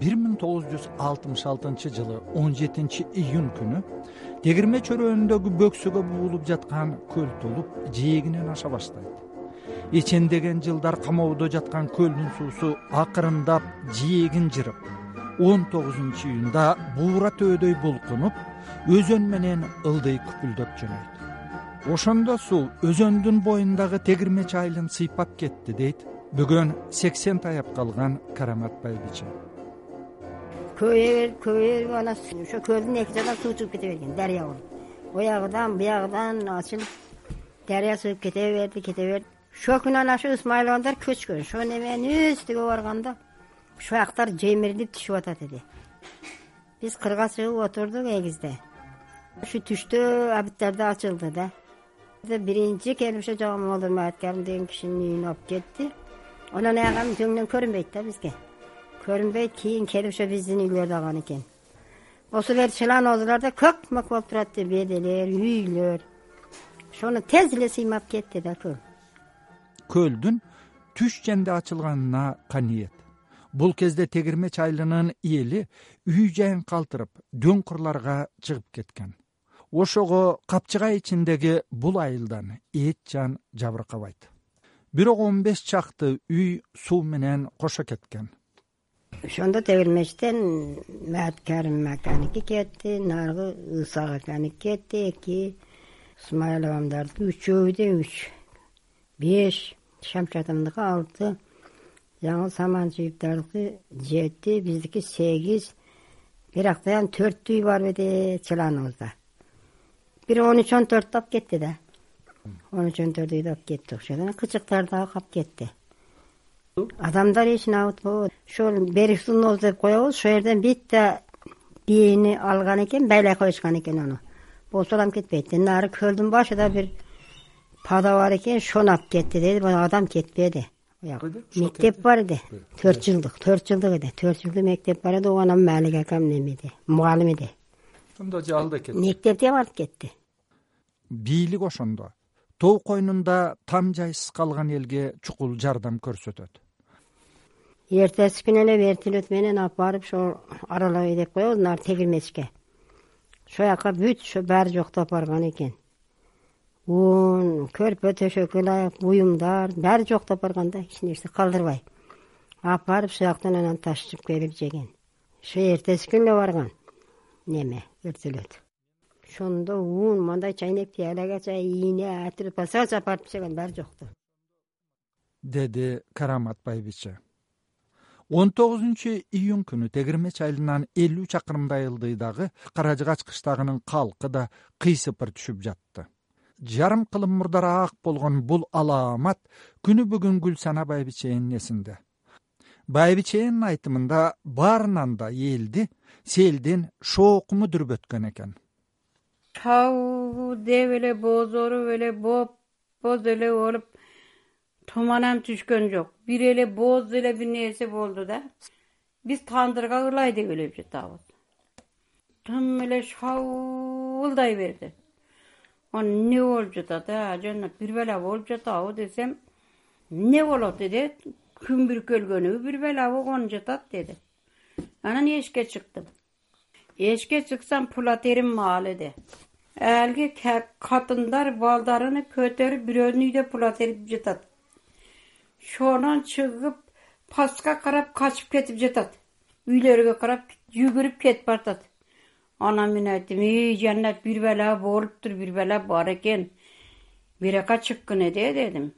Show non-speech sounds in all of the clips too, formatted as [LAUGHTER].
бир миң тогуз жүз алтымыш алтынчы жылы он жетинчи июнь күнү тегирме чөрөөнүндөгү бөксөгө буулуп жаткан көл толуп жээгинен аша баштайт. Эчендеген жылдар камоодо жаткан көлдүн суусу акырындап жээгин жырып он тогузунчу июнда буура төөдөй булкунуп өзөн менен ылдый күпүлдөп жөнөйт. Ошондо суу өзөндүн боюндагы тегирмеч айылын сыйпап кетти дейт. Бүгүн сексен таяп калган карамат байбиче көбөйө берип көбөйө берип анан ошо көлдүн эки жагынан суу чыгып кете берген дарыя болуп. Боягыдан буягыдан ачылып дарыя чыгып кете берди кете берди. Ошол күнү анан ошо ысмайыловдор көчкөн ошол неменин үстүгө барганда шабактар жемирилип түшүп атат эди. Биз кырга чыгып отурдук эгизде ушу түштө абиттарда ачылды да. Биринчи келип ошо жогомолдун мааткарым деген кишинин үйүнө алып кетти. Анан аягы төңнөн көрүнбөйт да бизге көрүнбөйт кийин келип ошо биздин үйлөрдү алган экен. Болсо бери чыланозуларда көк мөк болуп турат беделер үйлөр. Ошону тез эле сыймап кетти да көл көлдүн түш женде ачылганына каниет. Бул кезде тегирмеч айылынын эли үй жайын калтырып дөң кырларга чыгып кеткен. Ошого капчыгай ичиндеги бул айылдан эч жан жабыркабайт. Бирок он беш чакты үй суу менен кошо кеткен ошондо тегирмечтен мааткарим аканики кетти нарыгы ысак аканики кетти эки ысмайыловдардыкы үчөө да үч беш шамшатымдыкы алты жаңыл саманчиевдардыкы жети биздики сегиз бирактаян төрт үй бар беди чыланыбызда. Бир он үч он төрттү алып кетти да. Он үч он төрт үйдү алып кетти. Окшойт анан кычыктар дагы калп кетти адамдар эч набыт болбойт ошол берик суноз деп коебуз ошол жерден битте бийини алган экен байлай коюшкан экен аны болсо адам кетпейт. Нары көлдүн башыда бир пада бар экен ошону алып кетти дейт адам кетпеди. Мектеп бар эди төрт жылдык төрт жылдык эди. Төрт жылдык мектеп бар эди анан малик акам немеди мугалим эди. Ошондо жалды экен мектепти алып кетти. Бийлик ошондо. Тоо койнунда там жайсыз калган элге чукул жардам көрсөтөт эртеси күнү эле вертолет менен алып барып ошол аралабай деп коебуз нары тегирмечке ошол жака бүт ошо баары жоктоп барган экен. Un көрпө төшөккө ылайык буюмдар баары жоктоп барган да эч нерсе калтырбай алып барып ушул жактан анан ташып келип жеген. Ошо эртеси күнү эле барган? Неме? Вертолет ошондо ун мындай чайнек пиалага чай ийне түрдүү посылкачы алып барып баары жокту деди карамат байбиче он тогузунчу июнь күнү тегирмеч айылынан элүү чакырымдай ылдыйдагы кара жыгач кыштагынын калкы да кыйсыпыр түшүп жатты. Жарым кылым мурдары ак болгон бул алаамат күнү бүгүн гүлсана байбиченин эсинде. Байбиченин айтымында баарынан да элди селдин шоокуму дүрбөткөн экен. Чабуу деп эле бозоруп боп боз эле болуп туман түшкөн жок. Бир эле боз эле бир нерсе болду да. Биз тандырга ылай деп ойлоп жатабыз. Тым эле шабуулдай берди. Анан эмне болуп жатат жана бир бала болуп жатабы десем эмне болот? деди. Күн бүркөлгөнүбү бир бала болгону жатат деди. Анан эшикке чыктым. Эшикке чыксам пулатерим маал эди. Алиги катындар балдарын көтөрүп бирөөнүн пула терип жатат ошонон чыгып пастка карап качып кетип жатат. Үйлөргө карап жүгүрүп кетип баратат анан мен айттым ий жаннат бир бала болуптур бир бала бар экен. Бир жака чыккын эде дедим.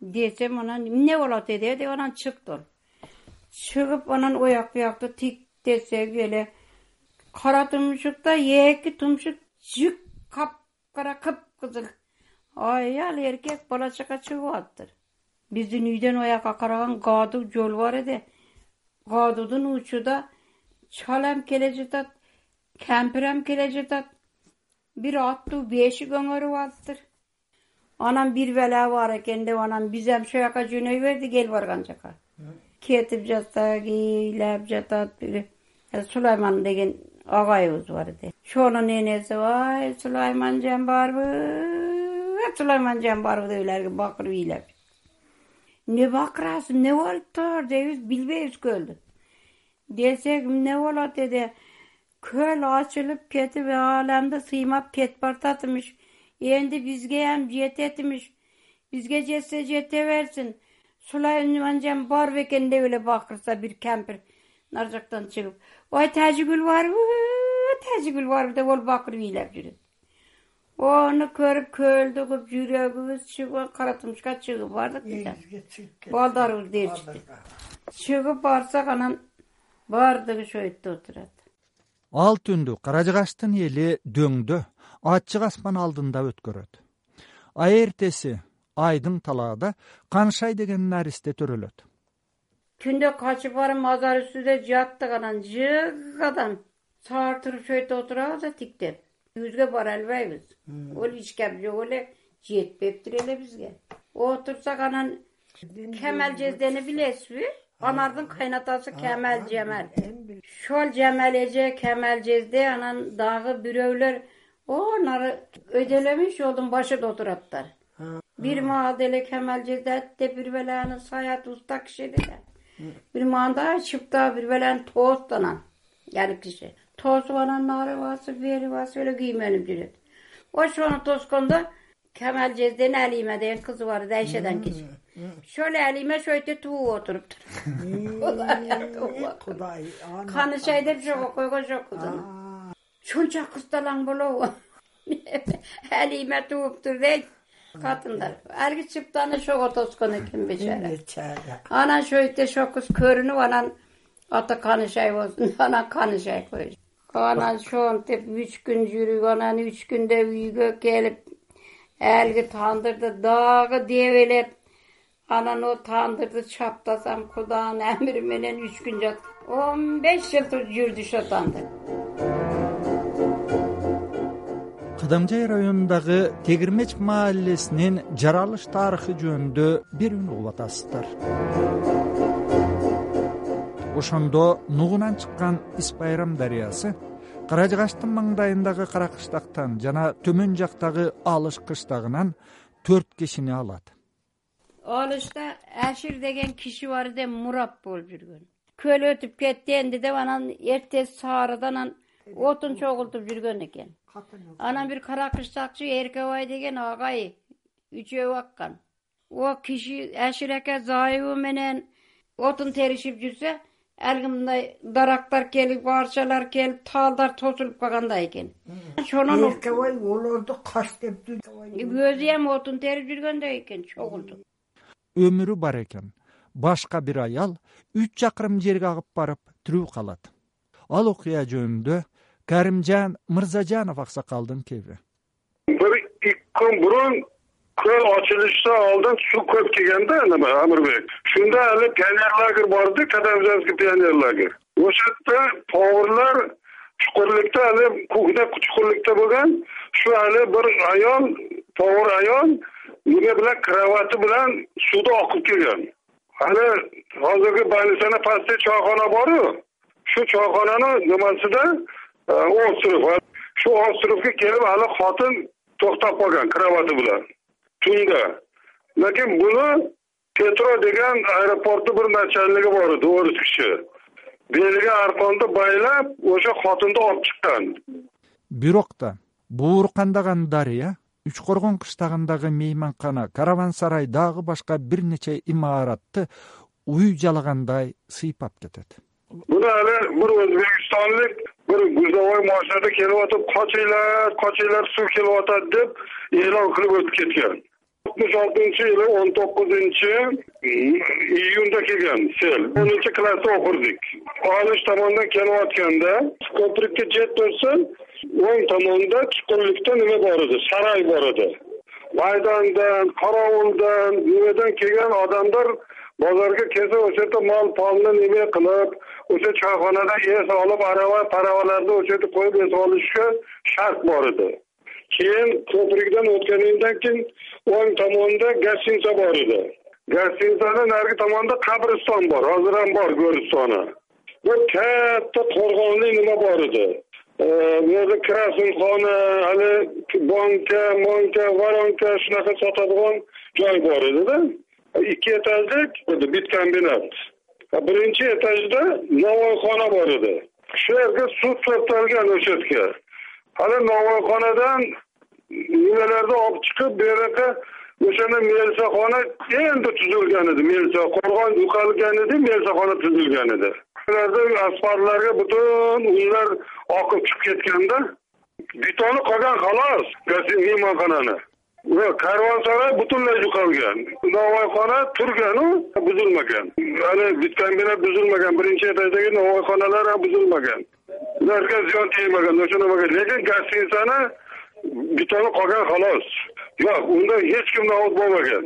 Десем анан эмне болот эде деп анан чыкты чыгып анан ояк буякты тиктесек эле кара тумшукта эки тумшук жик капкара кыпкызыл ай ал эркек бала чака чыгып атыптыр биздин үйдөн ояка караган каадуу жол бар эди каадуудун учуда чалам келе жатат кемпирем келе жатат. Бир аттуу бешик өңөрүп алыптыр анан бир бала бар экен деп анан бизем ошол жака жөнөй бердик эл барган жака кетип жатса ыйлап жатат сулайман деген агайыбыз бар эди ошонун энеси ай сулайманжан барбы сулайманжан барбы деп эле бакырып ыйлап эмне бакырасың эмне болуптур дейбиз билбейбиз көлдү десек эмне болот деди көл ачылып кетип ааламды сыймап кетип барататмыш энди бизге жетет имиш бизге жетсе жете берсин сулайманжан бар бекен деп эле бакырса бир кемпир нары жактан чыгып ой тажигүл барбы тажигүл барбы деп ол бакырып ыйлап жүрөт ону көрүп көлдүгүп жүрөгүбүз чыгып кара тумушка чыгып бардык да. Балдарыбызды ээрчитип чыгып барсак анан баардыгы ошо жерде отурат. Ал түндү каражыгаштын эли дөңдө ачык асман алдында өткөрөт. А эртеси айдың талаада канышай деген наристе төрөлөт. Түндө качып барып мазар үстүдө жаттык анан жыгадан саар туруп ошол жерде отурабыз да тиктеп үйүбүзгө бара албайбыз. Ол ичкеп жок эле жетпептир эле бизге. Отурсак анан кемел жездени билесизби анардын кайнатасы кемел жемел ошол жемел эже кемел жезде анан дагы бирөөлөр нары өйдө элемиш жолдун башында отураттар бир маалда эле кемел жезде деп бир белени саят уста киши эле бир маанда чыптап бир белени тоосду анан ал киши тоосуп анан нары басып бери басып эле күймөнүп жүрөт ошону тоскондо кемел жезденин алима деген кызы бар эди айшадан кечип ошол эле алима жерде тууп отуруптур кудай канышай деп жогоп койгон жок кызын ушунча кыз талаң болобу? [LAUGHS] Алима тууптур дейт катындар. Алиги чыптаны ошого тоскон экен бечара бечара анан жерде ошол кыз көрүнүп анан аты канышай болсун [LAUGHS] анан канышай коюш анан ошентип үч күн жүрүп анан үч күндө үйгө келип алиги тандырды дагы дебелеп анан о тандырды чаптасам куданын амири менен үч күн жаттык он беш жыл жүрдү ошо тандыр. Кыдамжай районундагы тегирмеч маалесинин жаралыш тарыхы жөнүндө бир үн угуп атасыздар ошондо нугунан чыккан ис байрам дарыясы каражыгаштын маңдайындагы кара кыштактан жана төмөн жактагы алыш кыштагынан төрт кишини алат. Алышта ашир деген киши бар эди мурап болуп жүргөн. Көл өтүп кетти энди деп анан эртеси саарыда анан отун чогултуп жүргөн экен. Анан бир кара кыштакчы эркебай деген агай үчөө баккан о киши ашир аке зайыбы менен отун теришип жүрсө алиги мындай дарактар келип арчалар келип талдар тосулуп калгандай экен. Ошонон эркебай олорду каштеп өзү эми отун терип жүргөндөй экен чогултуп. Өмүрү бар экен. Башка бир аял үч чакырым жерге агып барып тирүү калат. Ал окуя жөнүндө каримжан мырзажанов аксакалдын кеби бир эки күн мурун ачылыштан алдын суу көп келген да амирбек ушунда эле пионер лагерь бар да кадамжанский пионер лагерь. Ошол жерде поварлар чукурлукта эле кухня чукурлукта болгон. Ушу эле бир аял повар аял неме менен кровати менен сууда окуп келген аны азыркы больницаны пасте чойкона барбы ушу чойкононун немасида остров. Ушу островго келип али хотун токтоп калган кровати менен түндө лекин буну петро деген аэропорттун бир начальниги бар эди орус киши белиге арканды байлап ошо хотунду алып чыккан. Бирок да бууркандаган дарыя үч коргон кыштагындагы мейманкана караван сарай дагы башка бир нече имаратты уй жалагандай сыйпап кетет. Буну эле бир өзбекстонлук бир грузовой машинада келип атып качыңар качыңар суу келип атат деп эълон кылып өтүп кеткен алтымыш алтынчы жылы он токузунчу июнда келген сел. Онунчу класста окурдук. Алыш томондон келип атканда жетип турса оң томонунда чукурлукта неме бар эди сарай бар эди майдандан карабулдан немеден келген адамдар базарга келсе ошол жерде мал палны неме кылып ошо чойконодо эс алып араба парабаларды ошол жерде коюп эс алышка шарт бар эди кийин көпүрүкдөн өткөндөн кийин оң томонунда гостиница бар гостиницанын наркы томонунда кабырстан бар азырам бар көрүнүп аны бир катта торгонлуу неме бар эди өзү красынхона али банка монка воронка ушунака сатадыган жай бар эди да? Эки этаждык бит комбинат биринчи этажда новойкона бар эди ушул жерге суу токтолгон ошол жерге новойконадан немелерди алып чыгып буяка ошондо милициякона энди түзүлгөн эди. Милиция коргон юкалган эди милициякона түзүлгөн эди. Асфальтларга бүтүн ундар акып чыгып кеткен да бетону калган халас мейманкананы? Карвансарай бүткүнлөй жукалган. Новойкона турган бузулмаган. Аны бүткөндө бузулмаган. Биринчи этаждагы новойконалар бузулмаган тийбеген ошондо лекин гостиницаны бетону калган халас жок унда эч кимде абот болбогон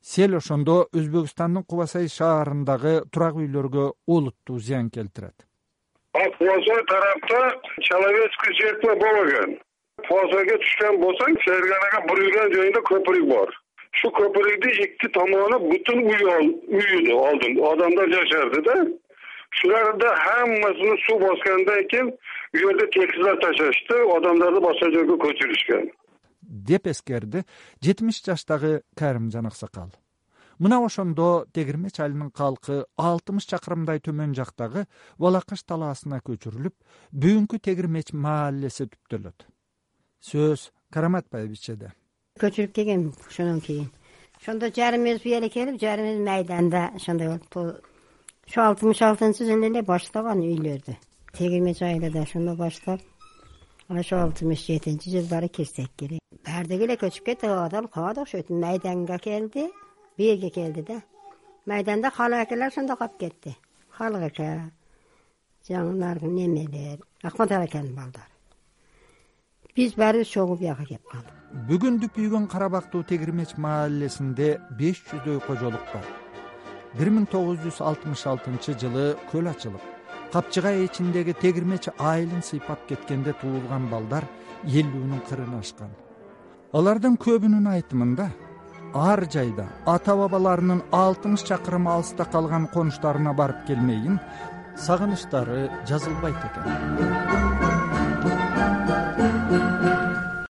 сел ошондо өзбекстандын куба сай шаарындагы турак үйлөргө олуттуу зыян келтирет. Ал куба сай тарапта человеческий жертва болбогон куба сайга түшкөн болсоң ферганага бурулган жайында көпүрүк бар. Ушул көпүрүктү эки томону бүтүн үй үй алдын адамдар жашарды да ушуларды хаммасыны суу баскандан кийин бул жерде текстилар ташашты адамдарды башка жерге көчүрүшкөн деп эскерди жетимиш жаштагы каримжан аксакал мына ошондо тегирмеч айылынын калкы алтымыш чакырымдай төмөн жактагы балакыш талаасына көчүрүлүп бүгүнкү тегирмеч маалилеси түптөлөт сөз карамат байбичеде. Көчүрүп келгем ошондон кийин. Ошондо жарымыбыз бу жерге келип жарымыбыз майданда ошондой болуп ошо алтымыш алтынчы жылы эле баштаган үйлөрдү тегирмеч айылы да ошондо баштап ошо алтымыш жетинчи жылдары кирсек керек баардыгы эле көчүп кетти адам калды окшойт майданга келди бу жерге келди да майданда халык акелер ошондо калып кетти халык аке жаңы немелер акматов акенин балдары биз баарыбыз чогуу бияка келип калдык бүгүн дүпүйгөн кара бактуу тегирмеч маалилесинде беш жүздөй кожолук бар бир миң тогуз жүз алтымыш алтынчы жылы көл ачылып капчыгай ичиндеги тегирмеч айылын сыйпап кеткенде туулган балдар элүүнүн кырын ашкан алардын көбүнүн айтымында ар жайда ата бабаларынын алтымыш чакырым алыста калган конуштарына барып келмейин сагынычтары жазылбайт экен